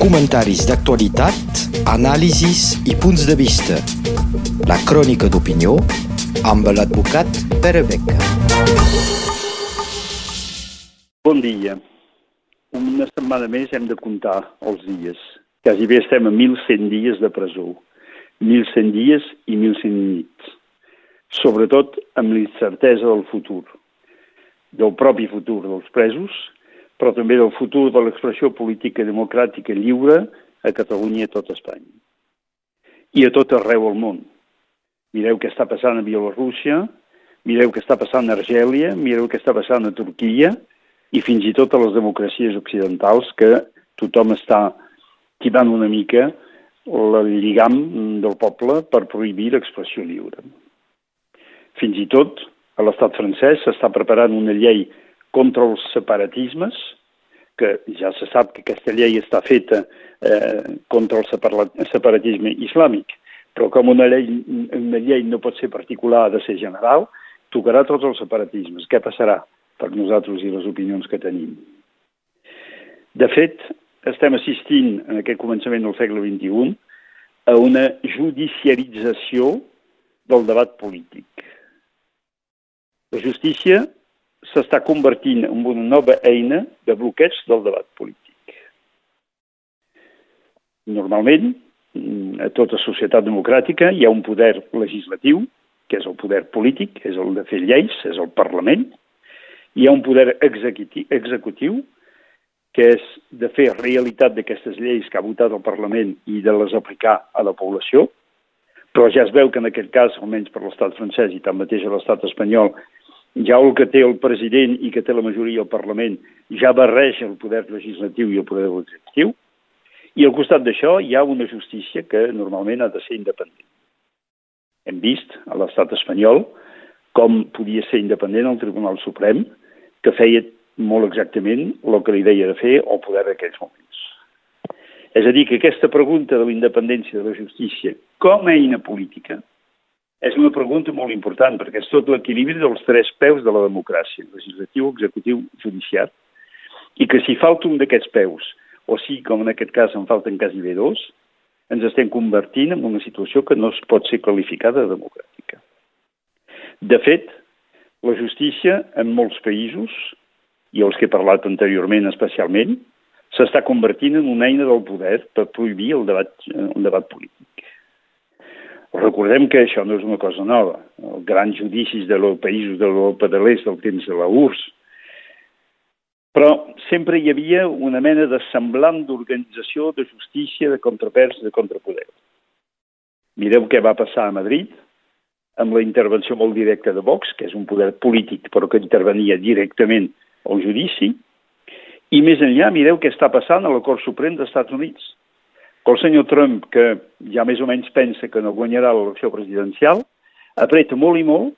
Comentaris d'actualitat, anàlisis i punts de vista. La crònica d'opinió amb l'advocat Pere Beca. Bon dia. Una setmana més hem de comptar els dies. Quasi bé estem a 1.100 dies de presó. 1.100 dies i 1.100 nits. Sobretot amb l'incertesa del futur. Del propi futur dels presos, però també del futur de l'expressió política democràtica lliure a Catalunya i a tot Espanya. I a tot arreu al món. Mireu què està passant a Bielorússia, mireu què està passant a Argèlia, mireu què està passant a Turquia i fins i tot a les democràcies occidentals que tothom està tibant una mica el lligam del poble per prohibir l'expressió lliure. Fins i tot a l'estat francès s'està preparant una llei contra els separatismes, que ja se sap que aquesta llei està feta eh, contra el separatisme islàmic, però com una llei, una llei no pot ser particular, ha de ser general, tocarà tots els separatismes. Què passarà per nosaltres i les opinions que tenim? De fet, estem assistint en aquest començament del segle XXI a una judiciarització del debat polític. La justícia s'està convertint en una nova eina de bloqueig del debat polític. Normalment, a tota societat democràtica hi ha un poder legislatiu, que és el poder polític, és el de fer lleis, és el Parlament. Hi ha un poder executiu, que és de fer realitat d'aquestes lleis que ha votat el Parlament i de les aplicar a la població, però ja es veu que en aquest cas, almenys per l'estat francès i tanmateix a l'estat espanyol, ja el que té el president i que té la majoria al Parlament ja barreja el poder legislatiu i el poder executiu, i al costat d'això hi ha una justícia que normalment ha de ser independent. Hem vist a l'estat espanyol com podia ser independent el Tribunal Suprem, que feia molt exactament el que li deia de fer el poder d'aquells moments. És a dir, que aquesta pregunta de la independència de la justícia com a eina política és una pregunta molt important, perquè és tot l'equilibri dels tres peus de la democràcia, legislatiu, executiu, judicial, i que si falta un d'aquests peus, o si, com en aquest cas, en falten quasi bé dos, ens estem convertint en una situació que no es pot ser qualificada de democràtica. De fet, la justícia en molts països, i els que he parlat anteriorment especialment, s'està convertint en una eina del poder per prohibir el debat, el debat polític. Recordem que això no és una cosa nova. Els grans judicis de los països de l'Europa de l'Est del temps de la URSS, però sempre hi havia una mena de semblant d'organització de justícia, de contrapers, de contrapoder. Mireu què va passar a Madrid amb la intervenció molt directa de Vox, que és un poder polític però que intervenia directament al judici, i més enllà mireu què està passant a la Cort Suprem dels Estats Units, el senyor Trump, que ja més o menys pensa que no guanyarà l'elecció presidencial, apreta molt i molt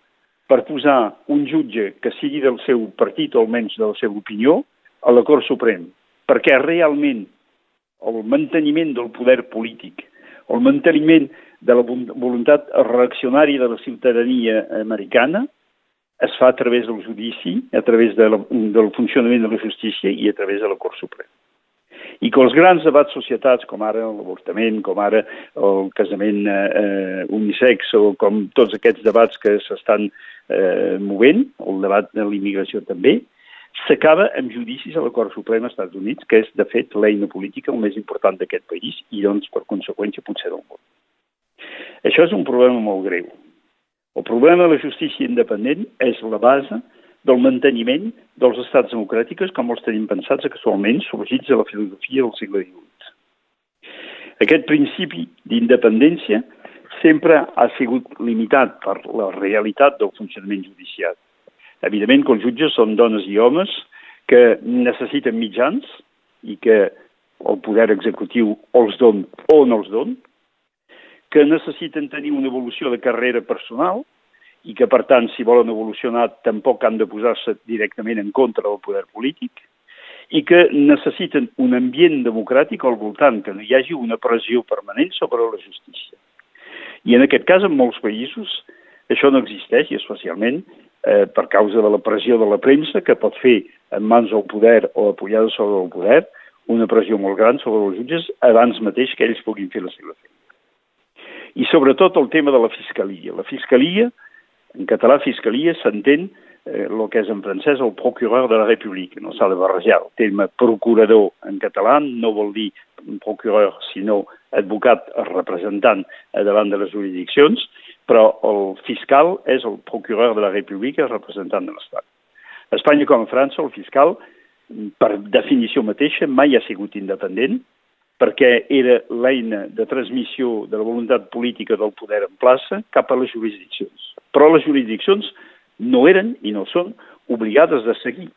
per posar un jutge que sigui del seu partit o almenys de la seva opinió a la Cort Suprem, perquè realment el manteniment del poder polític, el manteniment de la voluntat reaccionària de la ciutadania americana es fa a través del judici, a través de la, del funcionament de la justícia i a través de la Cort Suprema i que els grans debats societats, com ara l'avortament, com ara el casament eh, unisex o com tots aquests debats que s'estan eh, movent, el debat de l'immigració també, s'acaba amb judicis a la Cort Suprema dels Estats Units, que és, de fet, l'eina política el més important d'aquest país i, doncs, per conseqüència, potser del món. Això és un problema molt greu. El problema de la justícia independent és la base del manteniment dels estats democràtics com els tenim pensats actualment sorgits de la filosofia del segle XVIII. Aquest principi d'independència sempre ha sigut limitat per la realitat del funcionament judicial. Evidentment que els jutges són dones i homes que necessiten mitjans i que el poder executiu els don o no els don, que necessiten tenir una evolució de carrera personal i que, per tant, si volen evolucionar, tampoc han de posar-se directament en contra del poder polític, i que necessiten un ambient democràtic al voltant, que no hi hagi una pressió permanent sobre la justícia. I en aquest cas, en molts països, això no existeix, i especialment eh, per causa de la pressió de la premsa, que pot fer en mans del poder o apoyada sobre el poder una pressió molt gran sobre els jutges abans mateix que ells puguin fer la seva feina. I sobretot el tema de la fiscalia. La fiscalia, en català fiscalia, s'entén eh, el que és en francès el procureur de la República. No s'ha de barrejar. El terme procurador en català no vol dir procureur, sinó advocat representant davant de les jurisdiccions, però el fiscal és el procureur de la República representant de l'Estat. A Espanya com a França, el fiscal, per definició mateixa, mai ha sigut independent, perquè era l'eina de transmissió de la voluntat política del poder en plaça cap a les jurisdiccions. Però les jurisdiccions no eren i no són obligades de seguir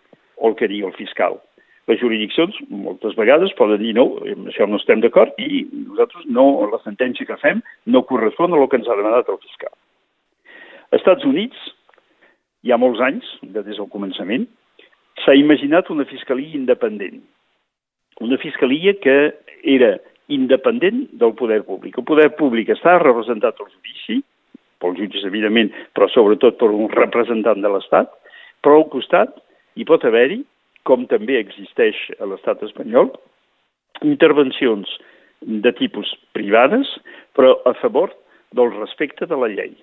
el que digui el fiscal. Les jurisdiccions moltes vegades poden dir no, amb això no estem d'acord i nosaltres no, la sentència que fem no correspon a el que ens ha demanat el fiscal. Als Estats Units, hi ha molts anys, des del començament, s'ha imaginat una fiscalia independent, una fiscalia que era independent del poder públic. El poder públic està representat al judici, pels jutges, evidentment, però sobretot per un representant de l'Estat, però al costat hi pot haver-hi, com també existeix a l'estat espanyol, intervencions de tipus privades, però a favor del respecte de la llei.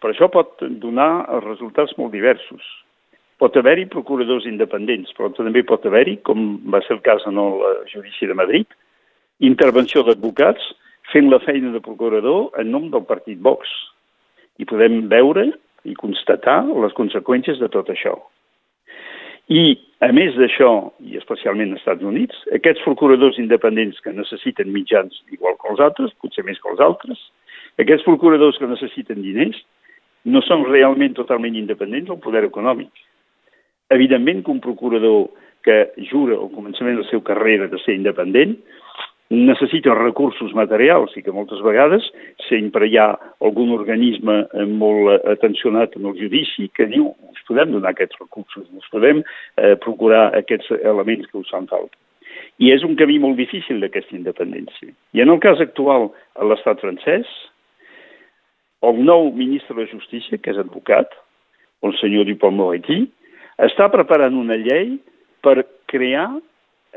Per això pot donar resultats molt diversos. Pot haver-hi procuradors independents, però també pot haver-hi, com va ser el cas en el eh, judici de Madrid, intervenció d'advocats fent la feina de procurador en nom del partit Vox. I podem veure i constatar les conseqüències de tot això. I, a més d'això, i especialment als Estats Units, aquests procuradors independents que necessiten mitjans igual que els altres, potser més que els altres, aquests procuradors que necessiten diners, no són realment totalment independents del poder econòmic. Evidentment que un procurador que jura al començament de la seva carrera de ser independent necessita recursos materials i que moltes vegades sempre hi ha algun organisme molt atencionat en el judici que diu us podem donar aquests recursos, us podem eh, procurar aquests elements que us fan falta. I és un camí molt difícil d'aquesta independència. I en el cas actual a l'estat francès, el nou ministre de Justícia, que és advocat, el senyor Dupont-Moretti, està preparant una llei per crear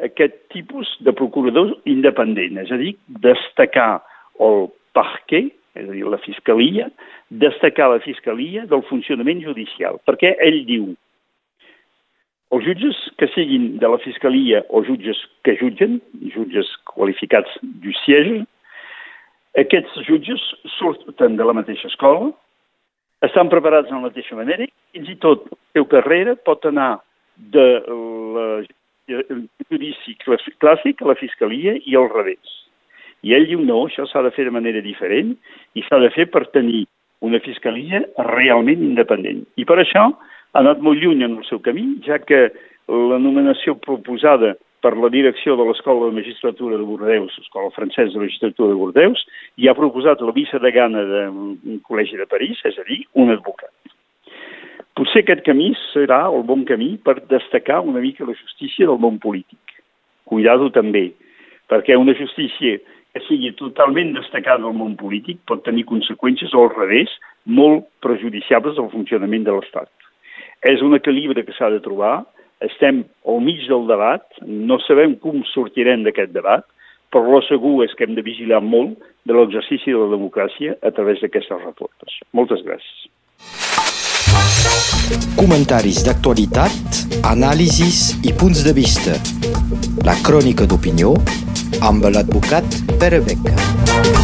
aquest tipus de procurador independent, és a dir, destacar el parquet, és a dir, la fiscalia, destacar la fiscalia del funcionament judicial, perquè ell diu els jutges que siguin de la fiscalia o jutges que jutgen, jutges qualificats du siège, aquests jutges surten de la mateixa escola, estan preparats de la mateixa manera fins i tot la seva carrera pot anar de la judici clàssic a la fiscalia i al revés. I ell diu no, això s'ha de fer de manera diferent i s'ha de fer per tenir una fiscalia realment independent. I per això ha anat molt lluny en el seu camí, ja que la nomenació proposada per la direcció de l'Escola de Magistratura de Bordeus, l'Escola Francesa de Magistratura de Bordeus, i ha proposat la vicedegana d'un col·legi de París, és a dir, un advocat. Potser aquest camí serà el bon camí per destacar una mica la justícia del món polític. Cuidado també, perquè una justícia que sigui totalment destacada del món polític pot tenir conseqüències al revés molt prejudiciables al funcionament de l'Estat. És un equilibri que s'ha de trobar estem al mig del debat, no sabem com sortirem d'aquest debat, però lo segur és que hem de vigilar molt de l'exercici de la democràcia a través d'aquestes reformes. Moltes gràcies. Comentaris d'actualitat, anàlisis i punts de vista. La crònica d'opinió amb l'advocat Pere Beca.